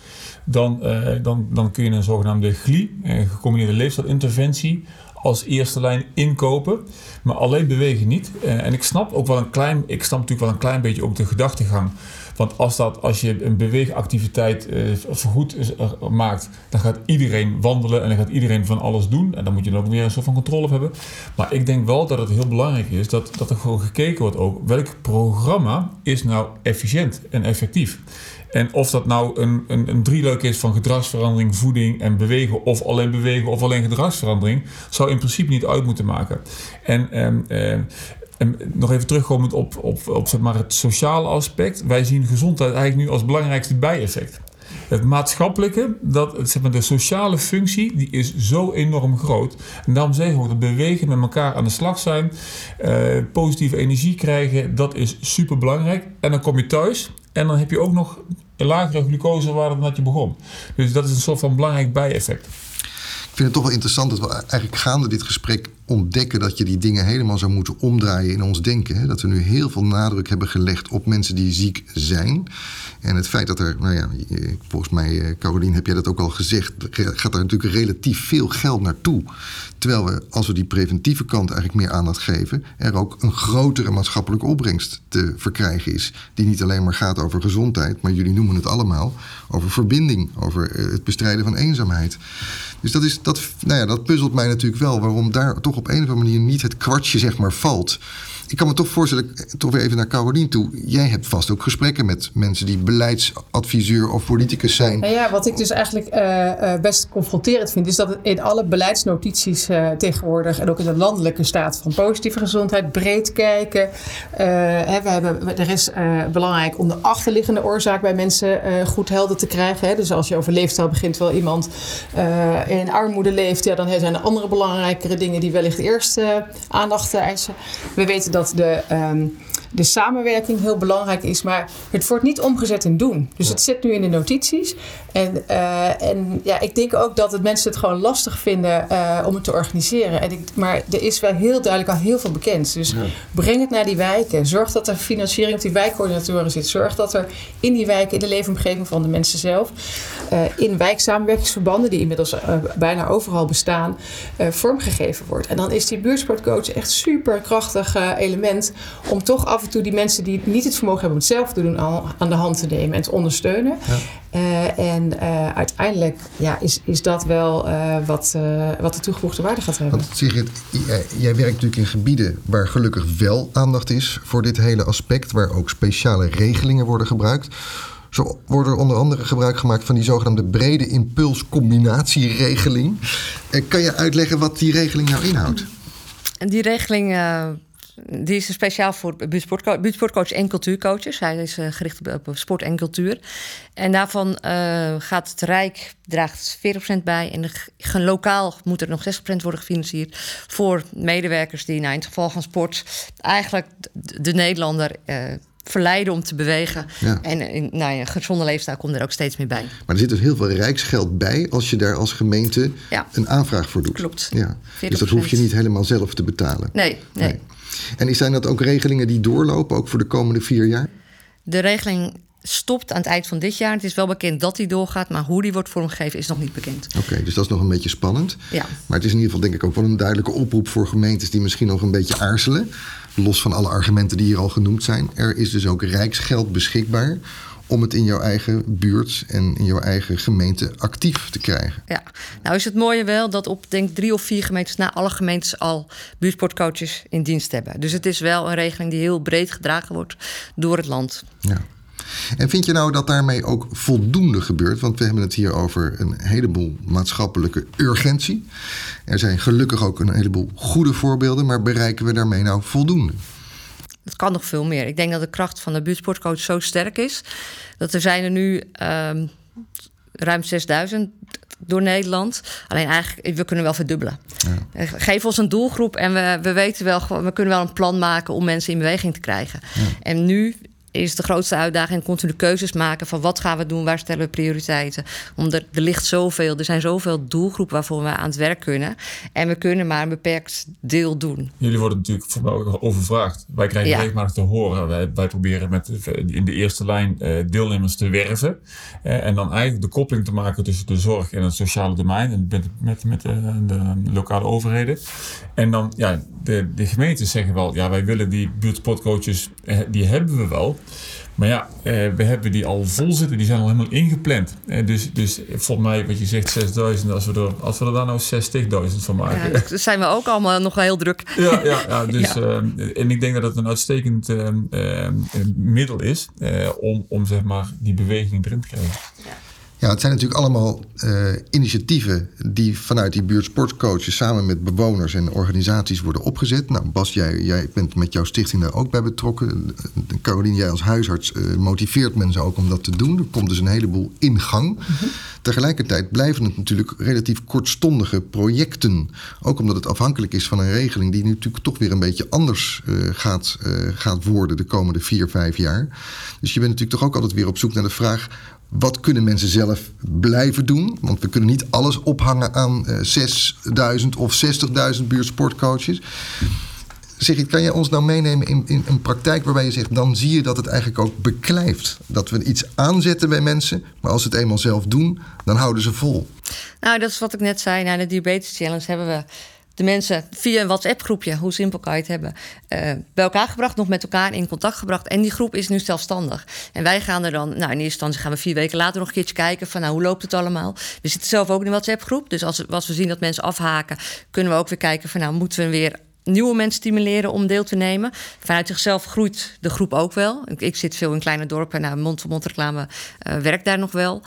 dan, dan, dan kun je een zogenaamde GLI, gecombineerde leefstijlinterventie, als eerste lijn inkopen. Maar alleen bewegen niet. en ik snap ook wel een klein, ik snap natuurlijk wel een klein beetje ook de gedachtegang. Want als, dat, als je een beweegactiviteit uh, vergoed maakt, dan gaat iedereen wandelen en dan gaat iedereen van alles doen. En dan moet je dan ook weer een soort van controle op hebben. Maar ik denk wel dat het heel belangrijk is dat, dat er gewoon gekeken wordt ook welk programma is nou efficiënt en effectief. En of dat nou een, een, een drieluik is van gedragsverandering, voeding en bewegen, of alleen bewegen of alleen gedragsverandering, zou in principe niet uit moeten maken. En um, uh, en nog even terugkomend op, op, op zeg maar het sociale aspect. Wij zien gezondheid eigenlijk nu als belangrijkste bijeffect. Het maatschappelijke, dat, zeg maar, de sociale functie, die is zo enorm groot. En daarom zeggen we dat bewegen, met elkaar aan de slag zijn, uh, positieve energie krijgen, dat is super belangrijk. En dan kom je thuis en dan heb je ook nog een lagere glucosewaarde dan dat je begon. Dus dat is een soort van belangrijk bijeffect. Ik vind het toch wel interessant dat we eigenlijk gaande dit gesprek ontdekken dat je die dingen helemaal zou moeten omdraaien in ons denken. Dat we nu heel veel nadruk hebben gelegd op mensen die ziek zijn. En het feit dat er, nou ja, volgens mij, Carolien, heb jij dat ook al gezegd, gaat er natuurlijk relatief veel geld naartoe. Terwijl we, als we die preventieve kant eigenlijk meer aandacht geven, er ook een grotere maatschappelijke opbrengst te verkrijgen is. Die niet alleen maar gaat over gezondheid, maar jullie noemen het allemaal over verbinding, over het bestrijden van eenzaamheid. Dus dat, is, dat, nou ja, dat puzzelt mij natuurlijk wel waarom daar toch op een of andere manier niet het kwartje zeg maar valt. Ik kan me toch voorstellen, toch weer even naar Carolien toe. Jij hebt vast ook gesprekken met mensen die beleidsadviseur of politicus zijn. Nou ja, wat ik dus eigenlijk uh, best confronterend vind, is dat in alle beleidsnotities uh, tegenwoordig en ook in de landelijke staat van positieve gezondheid breed kijken. We hebben, er is belangrijk om de achterliggende oorzaak bij mensen goed helder te krijgen. Hè. Dus als je over leefstijl begint, wel iemand in armoede leeft, ja, dan zijn er andere belangrijkere dingen die wellicht eerst aandacht eisen. We weten dat de, um, de samenwerking heel belangrijk is, maar het wordt niet omgezet in doen. Dus het zit nu in de notities. En, uh, en ja, ik denk ook dat het mensen het gewoon lastig vinden uh, om het te organiseren. En ik, maar er is wel heel duidelijk al heel veel bekend. Dus ja. breng het naar die wijken. Zorg dat er financiering op die wijkcoördinatoren zit. Zorg dat er in die wijken, in de leefomgeving van de mensen zelf, uh, in wijksamenwerkingsverbanden, die inmiddels bijna overal bestaan, vormgegeven wordt. En dan is die buurtsportcoach echt super krachtig element om toch af en toe die mensen die niet het vermogen hebben om het zelf te doen, al aan de hand te nemen en te ondersteunen. Ja. Uh, en uh, uiteindelijk ja, is, is dat wel uh, wat, wat de toegevoegde waarde gaat hebben. Want Sigrid, jij werkt natuurlijk in gebieden waar gelukkig wel aandacht is voor dit hele aspect, waar ook speciale regelingen worden gebruikt. Zo wordt er onder andere gebruik gemaakt van die zogenaamde brede impulscombinatieregeling. Kan je uitleggen wat die regeling nou inhoudt? Die regeling die is speciaal voor buurtsportcoach en cultuurcoaches. Hij is uh, gericht op, sport en cultuur. En daarvan uh, gaat het Rijk draagt 40% bij. En de, lokaal moet er nog 60% worden gefinancierd voor medewerkers die nou, in het geval van sport eigenlijk de, de Nederlander. Uh, verleiden om te bewegen. Ja. En in, nou ja, gezonde leefstijl komt er ook steeds meer bij. Maar er zit dus heel veel rijksgeld bij als je daar als gemeente ja. een aanvraag voor doet. Klopt. Ja. Dus dat hoef je niet helemaal zelf te betalen. Nee, nee. nee. En zijn dat ook regelingen die doorlopen, ook voor de komende vier jaar? De regeling stopt aan het eind van dit jaar. Het is wel bekend dat die doorgaat, maar hoe die wordt vormgegeven is nog niet bekend. Oké, dus dat is nog een beetje spannend. Ja. Maar het is in ieder geval denk ik ook wel een duidelijke oproep voor gemeentes die misschien nog een beetje aarzelen. Los van alle argumenten die hier al genoemd zijn. Er is dus ook rijksgeld beschikbaar om het in jouw eigen buurt en in jouw eigen gemeente actief te krijgen. Ja, nou is het mooie wel dat op denk drie of vier gemeentes na alle gemeentes al buurtsportcoaches in dienst hebben. Dus het is wel een regeling die heel breed gedragen wordt door het land. Ja. En vind je nou dat daarmee ook voldoende gebeurt? Want we hebben het hier over een heleboel maatschappelijke urgentie. Er zijn gelukkig ook een heleboel goede voorbeelden, maar bereiken we daarmee nou voldoende? Het kan nog veel meer. Ik denk dat de kracht van de buurtsportcoach zo sterk is. Dat er zijn er nu um, ruim 6000 door Nederland. Alleen eigenlijk, we kunnen wel verdubbelen. Ja. Geef ons een doelgroep en we, we weten wel, we kunnen wel een plan maken om mensen in beweging te krijgen. Ja. En nu is de grootste uitdaging continu keuzes maken van wat gaan we doen, waar stellen we prioriteiten. Omdat er, er ligt zoveel, er zijn zoveel doelgroepen waarvoor we aan het werk kunnen. En we kunnen maar een beperkt deel doen. Jullie worden natuurlijk overvraagd. Wij krijgen ja. regelmatig te horen. Wij, wij, proberen met, in de eerste lijn uh, deelnemers te werven. Uh, en dan eigenlijk de koppeling te maken tussen de zorg en het sociale domein. En met, met, met de, de, lokale overheden. En dan, ja, de, de gemeentes zeggen wel, ja, wij willen die buurtsportcoaches, uh, die hebben we wel. Maar ja, eh, we hebben die al vol zitten, die zijn al helemaal ingepland. Eh, dus, dus volgens mij, wat je zegt, 6000, als we er, als we er dan nou 60.000 van maken. Ja, dat zijn we ook allemaal nog wel heel druk. Ja, ja, ja, dus, ja. Uh, en ik denk dat het een uitstekend middel is om, om zeg maar, die beweging erin te krijgen. Ja. Ja, het zijn natuurlijk allemaal uh, initiatieven die vanuit die buurtsportcoaches samen met bewoners en organisaties worden opgezet. Nou, Bas, jij, jij bent met jouw stichting daar ook bij betrokken. Caroline, jij als huisarts uh, motiveert mensen ook om dat te doen. Er komt dus een heleboel in gang. Mm -hmm. Tegelijkertijd blijven het natuurlijk relatief kortstondige projecten. Ook omdat het afhankelijk is van een regeling die nu natuurlijk toch weer een beetje anders uh, gaat, gaat worden de komende vier, vijf jaar. Dus je bent natuurlijk toch ook altijd weer op zoek naar de vraag wat kunnen mensen zelf blijven doen? Want we kunnen niet alles ophangen aan uh, 6.000 of 60.000 buurtsportcoaches. Sigrid, kan jij ons nou meenemen in, in een praktijk waarbij je zegt... dan zie je dat het eigenlijk ook beklijft. Dat we iets aanzetten bij mensen, maar als ze het eenmaal zelf doen... dan houden ze vol. Nou, dat is wat ik net zei. Na de Diabetes Challenge hebben we de mensen via een WhatsApp-groepje, hoe simpel kan je het hebben, uh, bij elkaar gebracht, nog met elkaar in contact gebracht. En die groep is nu zelfstandig. En wij gaan er dan, nou in eerste instantie gaan we vier weken later nog een keertje kijken van nou hoe loopt het allemaal. We zitten zelf ook in een WhatsApp-groep, dus als, we zien dat mensen afhaken, kunnen we ook weer kijken van nou moeten we weer nieuwe mensen stimuleren om deel te nemen. Vanuit zichzelf groeit de groep ook wel. Ik, zit veel in kleine dorpen. Nou, mond-to-mond reclame uh, werkt daar nog wel.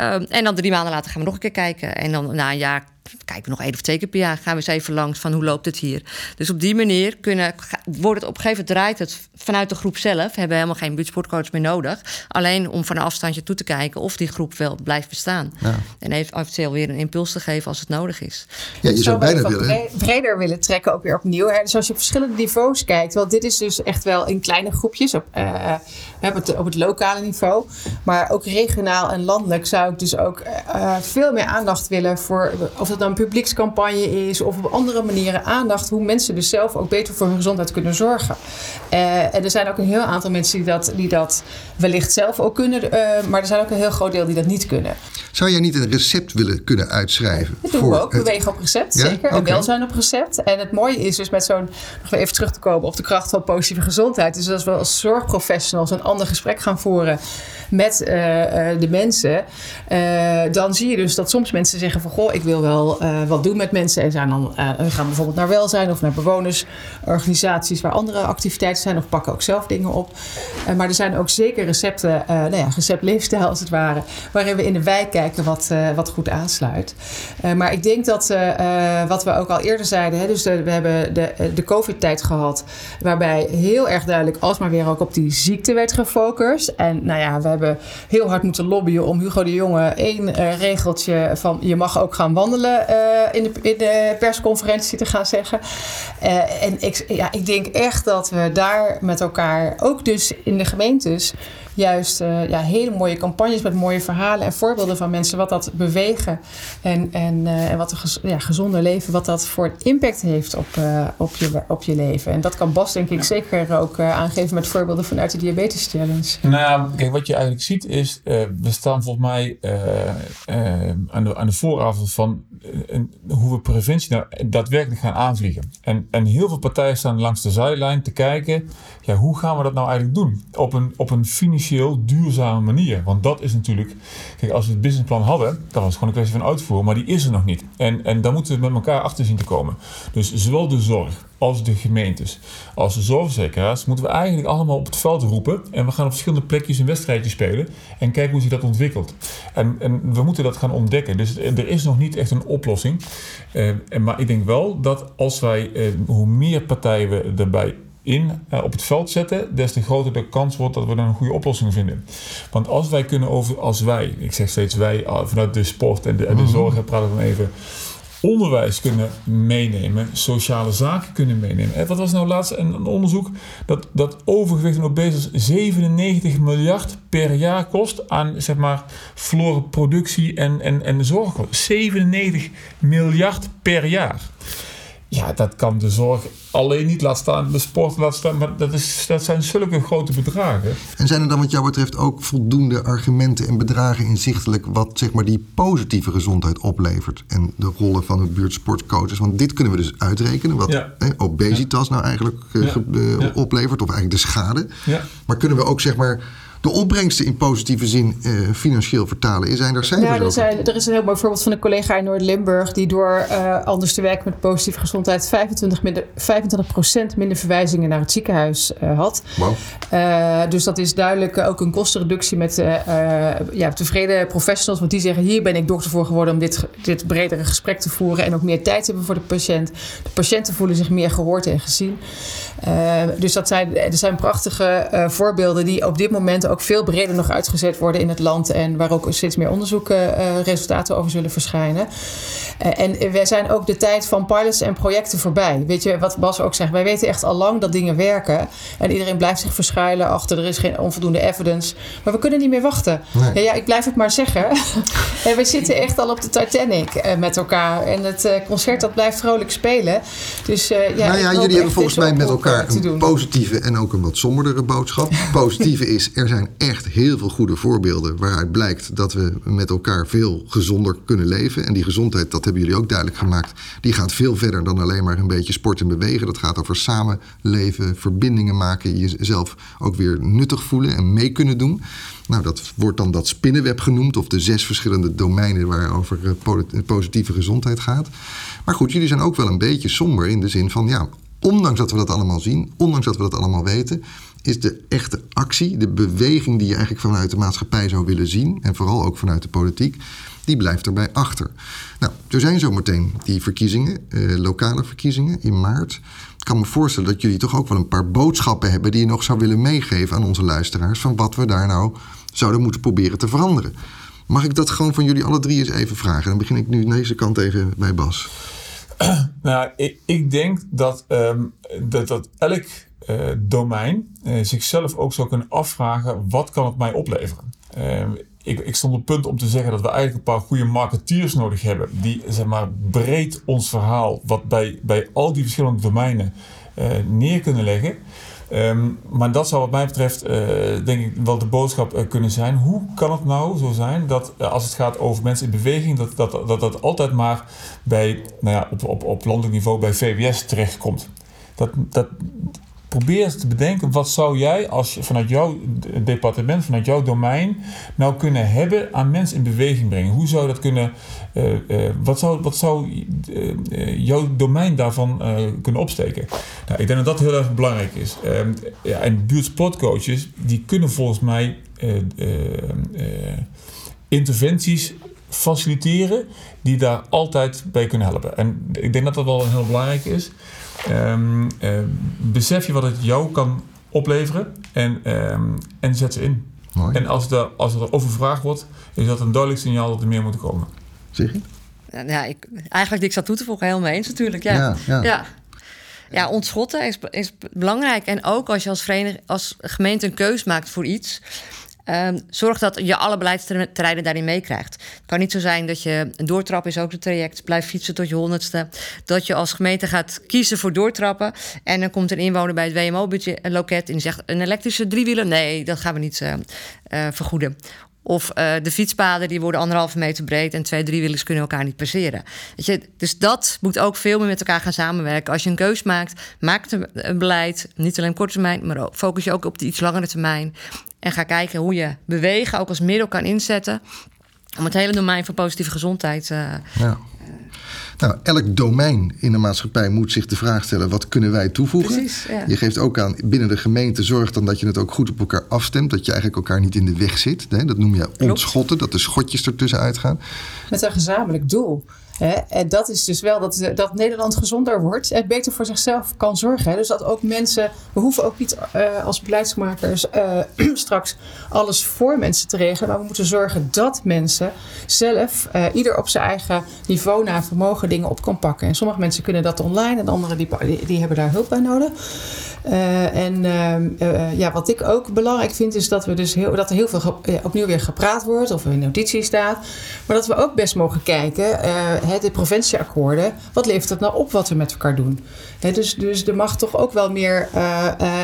Um, en dan drie maanden later gaan we nog een keer kijken. En dan na een jaar kijken we nog één of twee keer per jaar. Gaan we eens even langs van hoe loopt het hier. Dus op die manier kunnen, wordt het op een gegeven moment draait het vanuit de groep zelf. We hebben helemaal geen buurtsportcoach meer nodig. Alleen om van een afstandje toe te kijken of die groep wel blijft bestaan. Ja. En eventueel weer een impuls te geven als het nodig is. Ja, je zou bijna willen. breder willen trekken ook weer opnieuw. Hè? Dus als je op verschillende niveaus kijkt. Want dit is dus echt wel in kleine groepjes op, uh, op, het, op het lokale niveau. Maar ook regionaal en landelijk zou ik dus ook uh, veel meer aandacht willen voor of het dan een publiekscampagne is of op andere manieren aandacht hoe mensen dus zelf ook beter voor hun gezondheid kunnen zorgen. Uh, en er zijn ook een heel aantal mensen die dat, die dat wellicht zelf ook kunnen, uh, maar er zijn ook een heel groot deel die dat niet terug Zou jij niet een recept willen kunnen uitschrijven? Dat doen we ook. Het... Bewegen op recept, ja? zeker. Okay. En welzijn op recept. En het mooie is dus met zo'n, nog even terug te komen op de kracht van positieve gezondheid. Dus als we als zorgprofessionals een ander gesprek gaan voeren met uh, de mensen, dan zie je dus dat soms mensen zeggen van goh, ik wil wel uh, wat doen met mensen en zijn dan gaan bijvoorbeeld naar welzijn of naar bewonersorganisaties waar andere activiteiten zijn of pakken ook zelf dingen op. maar er zijn ook zeker recepten, nou ja, als het ware, waarin we in de wijk kijken wat, wat goed aansluit. maar ik denk dat wat we ook al eerder zeiden, hè, dus we hebben de, de COVID-tijd gehad, waarbij heel erg duidelijk alsmaar weer ook op die ziekte werd gefocust. En nou ja, we hebben heel hard moeten lobbyen om Hugo de Jonge één uh, regeltje van je mag ook gaan wandelen uh, in, de, in de persconferentie te gaan zeggen. Uh, en ik, ja, ik denk echt dat we daar met elkaar, ook dus in de gemeentes, juist uh, ja, hele mooie campagnes met mooie verhalen en voorbeelden van mensen. Wat dat bewegen en, en, uh, en wat een ja, gezonder leven, wat dat voor impact heeft op, uh, op, je, op je leven. En dat kan Bas denk ik zeker ook aangeven met voorbeelden vanuit de Diabetes Challenge. Nou ja, kijk, wat je eigenlijk ziet is, we staan volgens mij aan, de, aan de vooravond van hoe we preventie nou daadwerkelijk gaan aanvliegen. En, en heel veel partijen staan langs de zijlijn te kijken, ja, hoe gaan we dat nou eigenlijk doen? Op een, op een duurzame manier. Want dat is natuurlijk, kijk, als we het businessplan hadden, dan was het gewoon een kwestie van uitvoeren, maar die is er nog niet. En, en daar moeten we met elkaar achter zien te komen. Dus zowel de zorg als de gemeentes, als de zorgverzekeraars, moeten we eigenlijk allemaal op het veld roepen. En we gaan op verschillende plekjes een wedstrijdje spelen en kijken hoe zich dat ontwikkelt. En, en we moeten dat gaan ontdekken. Dus er is nog niet echt een oplossing. Uh, maar ik denk wel dat als wij, uh, hoe meer partijen we erbij in uh, op het veld zetten, des te groter de kans wordt dat we dan een goede oplossing vinden. Want als wij kunnen over, als wij, ik zeg steeds wij, uh, vanuit de sport en de, en de mhm. zorg, praat ik dan even, onderwijs kunnen meenemen, sociale zaken kunnen meenemen. En wat was nou laatst een, een onderzoek dat, dat overgewicht en obesitas 97 miljard per jaar kost aan zeg maar verloren productie en, en, en de zorg. 97 miljard per jaar. Ja, dat kan de zorg alleen niet laten staan, de sport laten staan. Maar dat, is, dat zijn zulke grote bedragen. En zijn er dan wat jou betreft ook voldoende argumenten en bedragen inzichtelijk... wat zeg maar die positieve gezondheid oplevert? En de rollen van het buurtsportcoaches? Want dit kunnen we dus uitrekenen, wat obesitas nou eigenlijk uh, oplevert. Of eigenlijk de schade. Maar kunnen we ook zeg maar de opbrengsten in positieve zin uh, financieel vertalen? Zijn er cijfers ja, er, zijn, er is een heel mooi voorbeeld van een collega in Noord-Limburg... die door uh, anders te werken met positieve gezondheid... 25, minder, 25% minder verwijzingen naar het ziekenhuis uh, had. Wow. dus dat is duidelijk ook een kostenreductie met ja, tevreden professionals. Want die zeggen, hier ben ik dokter voor geworden... om dit, dit bredere gesprek te voeren... en ook meer tijd te hebben voor de patiënt. De patiënten voelen zich meer gehoord en gezien. dus dat zijn, er zijn prachtige voorbeelden die op dit moment ook veel breder nog uitgezet worden in het land. En waar ook steeds meer onderzoekresultaten over zullen verschijnen. Eh, en wij zijn ook de tijd van pilots en projecten voorbij. Weet je wat Bas ook zegt? Wij weten echt al lang dat dingen werken. En iedereen blijft zich verschuilen achter er is geen onvoldoende evidence. Maar we kunnen niet meer wachten. Ja, ja, ik blijf het maar zeggen. en we zitten echt al op de Titanic uh, met elkaar. En het uh, concert dat blijft vrolijk spelen. Dus ja, nou ja, jullie hebben volgens mij met elkaar een positieve en ook een wat somberdere boodschap. Positieve is, er zijn zijn echt heel veel goede voorbeelden waaruit blijkt dat we met elkaar veel gezonder kunnen leven. En die gezondheid, dat hebben jullie ook duidelijk gemaakt, die gaat veel verder dan alleen maar een beetje sport en bewegen. Dat gaat over samenleven, verbindingen maken, jezelf ook weer nuttig voelen en mee kunnen doen. Nou, dat wordt dan dat spinnenweb genoemd, of de zes verschillende domeinen waarover eh, positieve gezondheid gaat. Maar goed, jullie zijn ook wel een beetje somber in de zin van, ja, ondanks dat we dat allemaal zien, ondanks dat we dat allemaal weten, is de echte actie, de beweging die je eigenlijk vanuit de maatschappij zou willen zien, en vooral ook vanuit de politiek, die blijft erbij achter. Nou, er zijn zometeen die verkiezingen, eh, lokale verkiezingen in maart. Ik kan me voorstellen dat jullie toch ook wel een paar boodschappen hebben die je nog zou willen meegeven aan onze luisteraars van wat we daar nou zouden moeten proberen te veranderen. Mag ik dat gewoon van jullie alle drie eens even vragen? Dan begin ik nu deze kant even bij Bas. Nou, ik, ik denk dat, ehm, dat, dat elk uh, domein uh, zichzelf ook zou kunnen afvragen: wat kan het mij opleveren? Uh, ik, ik, stond op punt om te zeggen dat we eigenlijk een paar goede marketeers nodig hebben. Die zeg maar, breed ons verhaal, wat bij, bij al die verschillende domeinen uh, neer kunnen leggen. Um, maar dat zou wat mij betreft, uh, denk ik, wel de boodschap uh, kunnen zijn. Hoe kan het nou zo zijn dat uh, als het gaat over mensen in beweging, dat dat, dat, dat altijd maar bij, nou ja, op, op, op landelijk niveau bij VWS terechtkomt? Dat, dat, probeer eens te bedenken, wat zou jij als je vanuit jouw departement, vanuit jouw domein, nou kunnen hebben aan mensen in beweging brengen? Hoe zou dat kunnen, uh, uh, wat zou, wat zou uh, jouw domein daarvan kunnen opsteken? Nou, ik denk dat dat heel erg belangrijk is. Ehm, ja, en buurtsportcoaches, die kunnen volgens mij interventies faciliteren die daar altijd bij kunnen helpen. En ik denk dat dat wel heel belangrijk is. Um, uh, besef je wat het jou kan opleveren en, um, en zet ze in. Mooi. En als, de, als er overvraagd wordt, is dat een duidelijk signaal dat er meer moet komen. Zeg je? Ja, ik, eigenlijk niks aan toe te voegen, helemaal eens natuurlijk. Ja, ja. ja. ja. ja ontschotten is, is belangrijk. En ook als je als, vereniging, als gemeente een keus maakt voor iets... Um, zorg dat je alle beleidsterreinen daarin meekrijgt. Het kan niet zo zijn dat je een doortrap is ook het traject, blijf fietsen tot je honderdste. Dat je als gemeente gaat kiezen voor doortrappen. En dan komt een inwoner bij het WMO-loket en die zegt: een elektrische driewieler? Nee, dat gaan we niet uh, uh, vergoeden. Of uh, de fietspaden die worden anderhalve meter breed en twee driewielers kunnen elkaar niet passeren. Dus dat moet ook veel meer met elkaar gaan samenwerken. Als je een keus maakt, maak een beleid, niet alleen korte termijn, maar focus je ook op de iets langere termijn. En ga kijken hoe je bewegen ook als middel kan inzetten om het hele domein van positieve gezondheid. Uh, ja. Nou, elk domein in de maatschappij moet zich de vraag stellen: wat kunnen wij toevoegen? Precies, ja. Je geeft ook aan binnen de gemeente zorg dan dat je het ook goed op elkaar afstemt, dat je eigenlijk elkaar niet in de weg zit. Hè? Dat noem je ontschotten, dat de schotjes ertussen uitgaan. Met een gezamenlijk doel. En dat is dus wel dat, dat Nederland gezonder wordt en beter voor zichzelf kan zorgen. Dus dat ook mensen, we hoeven ook niet uh, als beleidsmakers uh, straks alles voor mensen te regelen, maar we moeten zorgen dat mensen zelf, ieder op zijn eigen niveau naar vermogen, dingen op kan pakken. En sommige mensen kunnen dat online en anderen die, die hebben daar hulp bij nodig. Uh, en uh, ja, wat ik ook belangrijk vind, is dat, we dus heel, dat er heel veel ja, opnieuw weer gepraat wordt of in notitie staat. Maar dat we ook best mogen kijken, uh, de preventieakkoorden, wat levert het nou op wat we met elkaar doen? He, dus, dus er mag toch ook wel meer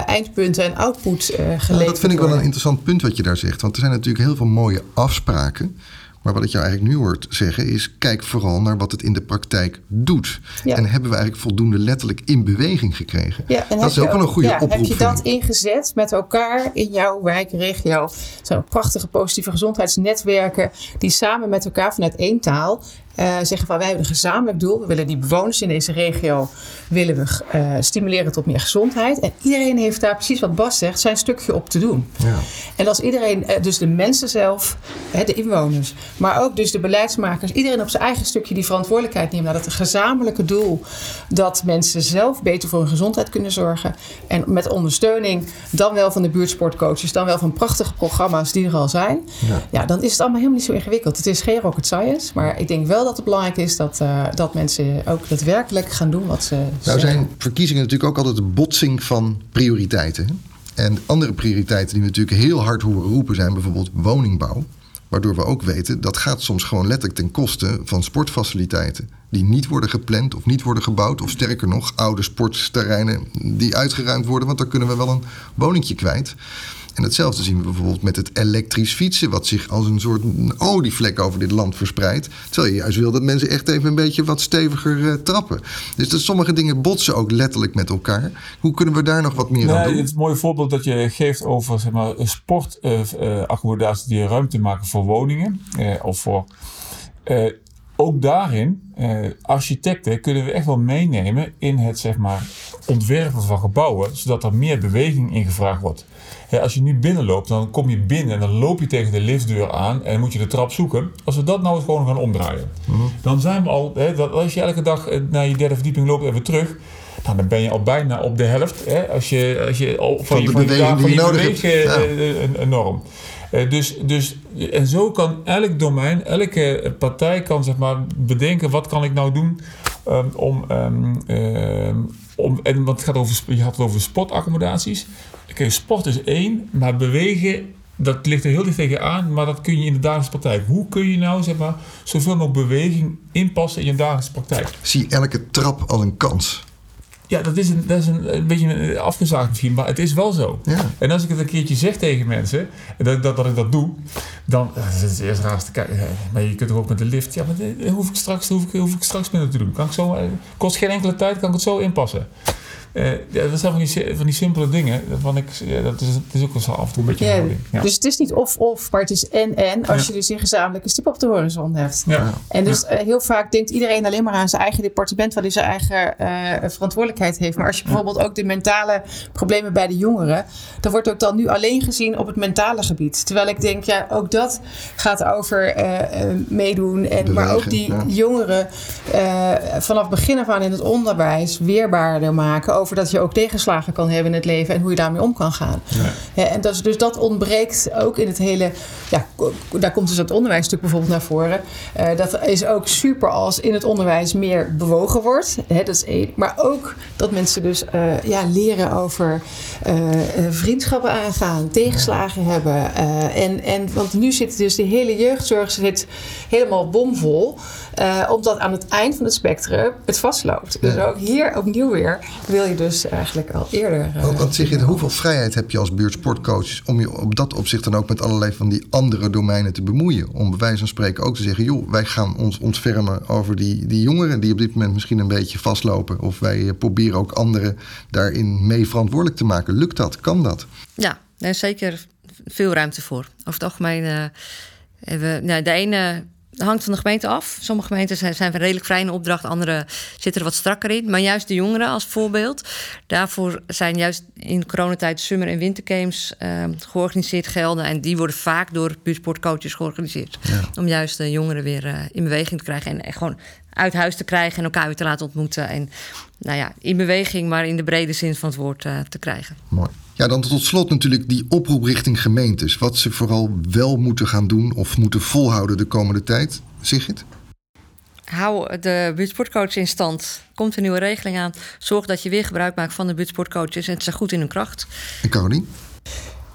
eindpunten en output geleverd nou, Dat vind ik worden. wel een interessant punt wat je daar zegt. Want er zijn natuurlijk heel veel mooie afspraken. Maar wat ik jou eigenlijk nu hoort zeggen is: kijk vooral naar wat het in de praktijk doet. Ja. En hebben we eigenlijk voldoende letterlijk in beweging gekregen? Ja, en dat is ook wel een goede ja, oproep. Heb je dat ingezet met elkaar in jouw wijk, regio? Zo'n prachtige positieve gezondheidsnetwerken die samen met elkaar vanuit één taal uh, zeggen van wij hebben een gezamenlijk doel. We willen die bewoners in deze regio willen we, uh, stimuleren tot meer gezondheid. En iedereen heeft daar precies wat Bas zegt, zijn stukje op te doen. Ja. En als iedereen, uh, dus de mensen zelf, hè, de inwoners, maar ook dus de beleidsmakers, iedereen op zijn eigen stukje die verantwoordelijkheid neemt naar het gezamenlijke doel dat mensen zelf beter voor hun gezondheid kunnen zorgen. En met ondersteuning dan wel van de buurtsportcoaches, dan wel van prachtige programma's die er al zijn. Ja. ja, dan is het allemaal helemaal niet zo ingewikkeld. Het is geen rocket science, maar ik denk wel dat het belangrijk is dat, uh, dat mensen ook daadwerkelijk gaan doen wat ze Nou zeggen. zijn verkiezingen natuurlijk ook altijd een botsing van prioriteiten. En andere prioriteiten die we natuurlijk heel hard horen roepen zijn bijvoorbeeld woningbouw. Waardoor we ook weten dat gaat soms gewoon letterlijk ten koste van sportfaciliteiten. Die niet worden gepland of niet worden gebouwd. Of sterker nog, oude sportterreinen die uitgeruimd worden. Want dan kunnen we wel een woningje kwijt. En hetzelfde zien we bijvoorbeeld met het elektrisch fietsen, wat zich als een soort olievlek over dit land verspreidt. Terwijl je juist wil dat mensen echt even een beetje wat steviger uh, trappen. Dus dat sommige dingen botsen ook letterlijk met elkaar. Hoe kunnen we daar nog wat meer nee, aan doen? Het is een mooi voorbeeld dat je geeft over zeg maar, sportaccommodaties uh, uh, die ruimte maken voor woningen. of voor. Ook daarin, eh, architecten kunnen we echt wel meenemen in het zeg maar, ontwerpen van gebouwen, zodat er meer beweging in gevraagd wordt. als je nu binnenloopt, dan kom je binnen en dan loop je tegen de liftdeur aan en moet je de trap zoeken. Als we dat nou eens gewoon gaan omdraaien, mhm. dan zijn we al, dat als je elke dag eh, naar je derde verdieping loopt en weer terug, nou, dan ben je al bijna op de helft. Hè, als je, als je al van, je, van je, van je, nodig hebt. Ja. norm. Uh, dus, dus, en zo kan elk domein, elke partij kan zeg maar bedenken wat kan ik nou doen um, om, um, um, om en wat het gaat over, je had het over sportaccommodaties. Kijk, sport is één, maar bewegen dat ligt er heel dicht tegenaan, maar dat kun je in de dagelijkse praktijk. Hoe kun je nou zeg maar, zoveel mogelijk beweging inpassen in je dagelijkse praktijk? Zie elke trap als een kans. Ja, dat is, een, dat is een, een beetje afgezaagd misschien, maar het is wel zo. Ja. En als ik het een keertje zeg tegen mensen, dat, dat, dat ik dat doe, dan is het eerst raarste kijken. Maar je kunt er ook met de lift. Ja, maar de, hoef ik straks, hoef ik, hoef ik straks te doen. Kan ik zo, kost geen enkele tijd, kan ik het zo inpassen. Uh, ja, dat zijn van die, van die simpele dingen. Van ik, ja, dat is, het is ook wel af en toe een beetje ja, ja. Dus het is niet of-of, maar het is en-en. Als je dus een gezamenlijke stip op de horizon hebt. En dus uh, heel vaak denkt iedereen alleen maar aan zijn eigen departement, waar hij zijn eigen uh, verantwoordelijkheid heeft. Maar als je bijvoorbeeld ook de mentale problemen bij de jongeren, dan wordt ook dan nu alleen gezien op het mentale gebied. Terwijl ik denk, ja, ook dat gaat over meedoen. En, maar ook die jongeren vanaf begin af aan in het onderwijs weerbaarder maken over dat je ook tegenslagen kan hebben in het leven en hoe je daarmee om kan gaan. Ja. en dat, dus dat ontbreekt ook in het hele, ja, daar komt dus het onderwijsstuk bijvoorbeeld naar voren. Uh, dat is ook super als in het onderwijs meer bewogen wordt. Hè, dat is één. Maar ook dat mensen dus uh, ja, leren over uh, vriendschappen aangaan, tegenslagen hebben. en, en, want nu zit dus de hele jeugdzorg zit helemaal bomvol. omdat aan het eind van het spectrum het vastloopt. Dus ook hier opnieuw weer wil je dus eigenlijk al eerder. Want zeg je, hoeveel vrijheid heb je als buurtsportcoach om je op dat opzicht dan ook met allerlei van die andere domeinen te bemoeien? Om bij wijze van spreken ook te zeggen, joh, wij gaan ons ontfermen over die, die jongeren die op dit moment misschien een beetje vastlopen. Of wij eh, proberen ook anderen daarin mee verantwoordelijk te maken. Lukt dat? Kan dat? Ja, er is zeker veel ruimte voor. Over het algemeen uh, hebben nou, de ene hangt van de gemeente af. Sommige gemeenten zijn, zijn redelijk vrij in opdracht, andere zitten er wat strakker in. Maar juist de jongeren als voorbeeld. Daarvoor zijn juist in coronatijd summer- en wintergames uh, georganiseerd gelden. En die worden vaak door buurtsportcoaches georganiseerd. Om juist de jongeren weer uh, in beweging te krijgen. En, en, gewoon uit huis te krijgen en elkaar weer te laten ontmoeten. En nou ja, in beweging, maar in de brede zin van het woord uh, te krijgen. Mooi. Ja, dan tot slot natuurlijk die oproep richting gemeentes. Wat ze vooral wel moeten gaan doen of moeten volhouden de komende tijd. Sigrid? Hou de buurtsportcoach in stand. Komt een nieuwe regeling aan. Zorg dat je weer gebruik maakt van de buurtsportcoaches. En het zijn goed in hun kracht. En Caroline?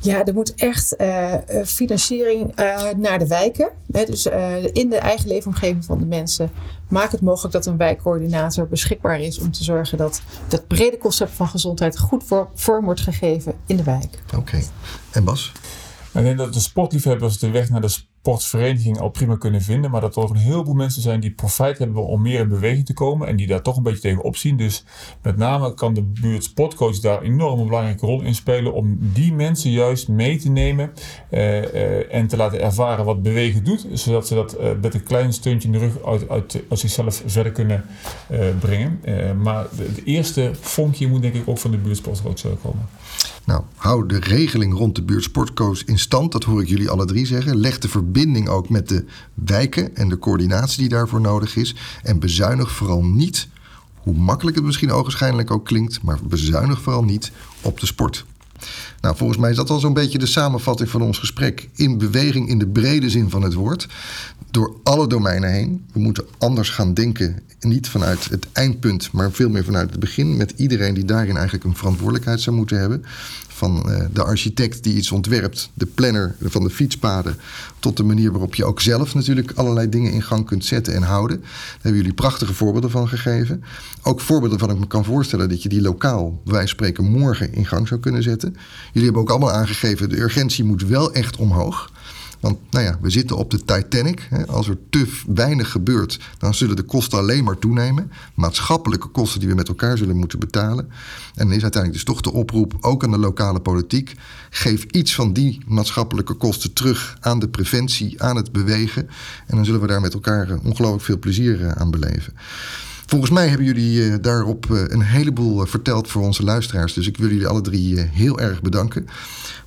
Ja, er moet echt uh, financiering uh, naar de wijken. Hè, dus in de eigen leefomgeving van de mensen. Maak het mogelijk dat een wijkcoördinator beschikbaar is om te zorgen dat dat brede concept van gezondheid goed vorm wordt gegeven in de wijk. Oké. En Bas? Ik denk dat de sportliefhebbers de weg naar de sportsvereniging al prima kunnen vinden. Maar dat er ook een heleboel mensen zijn die profijt hebben om meer in beweging te komen. En die daar toch een beetje tegen opzien. Dus met name kan de buurt sportcoach daar een enorm belangrijke rol in spelen. Om die mensen juist mee te nemen. Uh, uh, en te laten ervaren wat bewegen doet. Zodat ze dat uh, met een klein steuntje in de rug uit, uit, zichzelf verder kunnen brengen. maar de, eerste vonkje moet denk ik ook van de buurtsportcoach komen. Nou, hou de regeling rond de buurtsportcoach in stand. Dat hoor ik jullie alle drie zeggen. Leg de verbinding ook met de wijken en de coördinatie die daarvoor nodig is. En bezuinig vooral niet, hoe makkelijk het misschien ogenschijnlijk ook klinkt, maar bezuinig vooral niet op de sport. Nou, volgens mij is dat al zo'n beetje de samenvatting van ons gesprek. In beweging in de brede zin van het woord. Door alle domeinen heen. We moeten anders gaan denken. Niet vanuit het eindpunt, maar veel meer vanuit het begin. Met iedereen die daarin eigenlijk een verantwoordelijkheid zou moeten hebben. Van uh, de architect die iets ontwerpt, de planner van de fietspaden, tot de manier waarop je ook zelf natuurlijk allerlei dingen in gang kunt zetten en houden. Daar hebben jullie prachtige voorbeelden van gegeven. Ook voorbeelden van ik me kan voorstellen dat je die lokaal, wij spreken, morgen in gang zou kunnen zetten. Jullie hebben ook allemaal aangegeven, de urgentie moet wel echt omhoog. Want nou ja, we zitten op de Titanic. Hè. Als er te weinig gebeurt, dan zullen de kosten alleen maar toenemen. Maatschappelijke kosten die we met elkaar zullen moeten betalen. En dan is uiteindelijk dus toch de oproep, ook aan de lokale politiek. Geef iets van die maatschappelijke kosten terug aan de preventie, aan het bewegen. En dan zullen we daar met elkaar eh, ongelooflijk veel plezier eh, aan beleven. Volgens mij hebben jullie uh, daarop een heleboel verteld voor onze luisteraars. Dus ik wil jullie alle drie heel erg bedanken.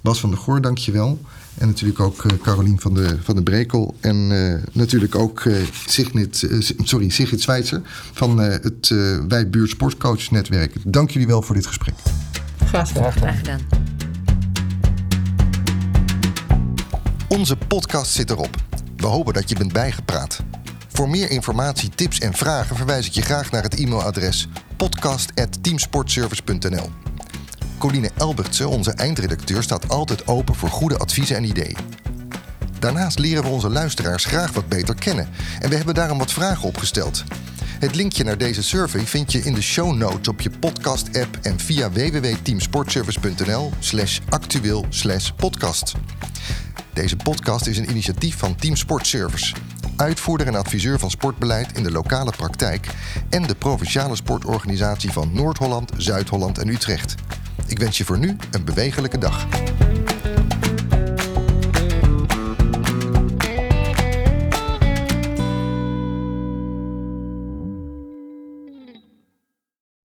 Bas van der Goor, dank je wel. En natuurlijk ook Carolien van de, van de Brekel. En natuurlijk ook Sigrid, sorry, Sigrid Zwijzer van het Wij Buurt Sportcoach Netwerk. Dank jullie wel voor dit gesprek. Graag gedaan. Graag gedaan. Onze podcast zit erop. We hopen dat je bent bijgepraat. Voor meer informatie, tips en vragen verwijs ik je graag naar het e-mailadres podcast.teamsportservice.nl. Coline Elbertse, onze eindredacteur, staat altijd open voor goede adviezen en ideeën. Daarnaast leren we onze luisteraars graag wat beter kennen en we hebben daarom wat vragen opgesteld. Het linkje naar deze survey vind je in de show notes op je podcast-app en via www.teamsportservice.nl slash actueel slash podcast. Deze podcast is een initiatief van Team Sport Service, uitvoerder en adviseur van sportbeleid in de lokale praktijk en de provinciale sportorganisatie van Noord-Holland, Zuid-Holland en Utrecht. Ik wens je voor nu een bewegelijke dag.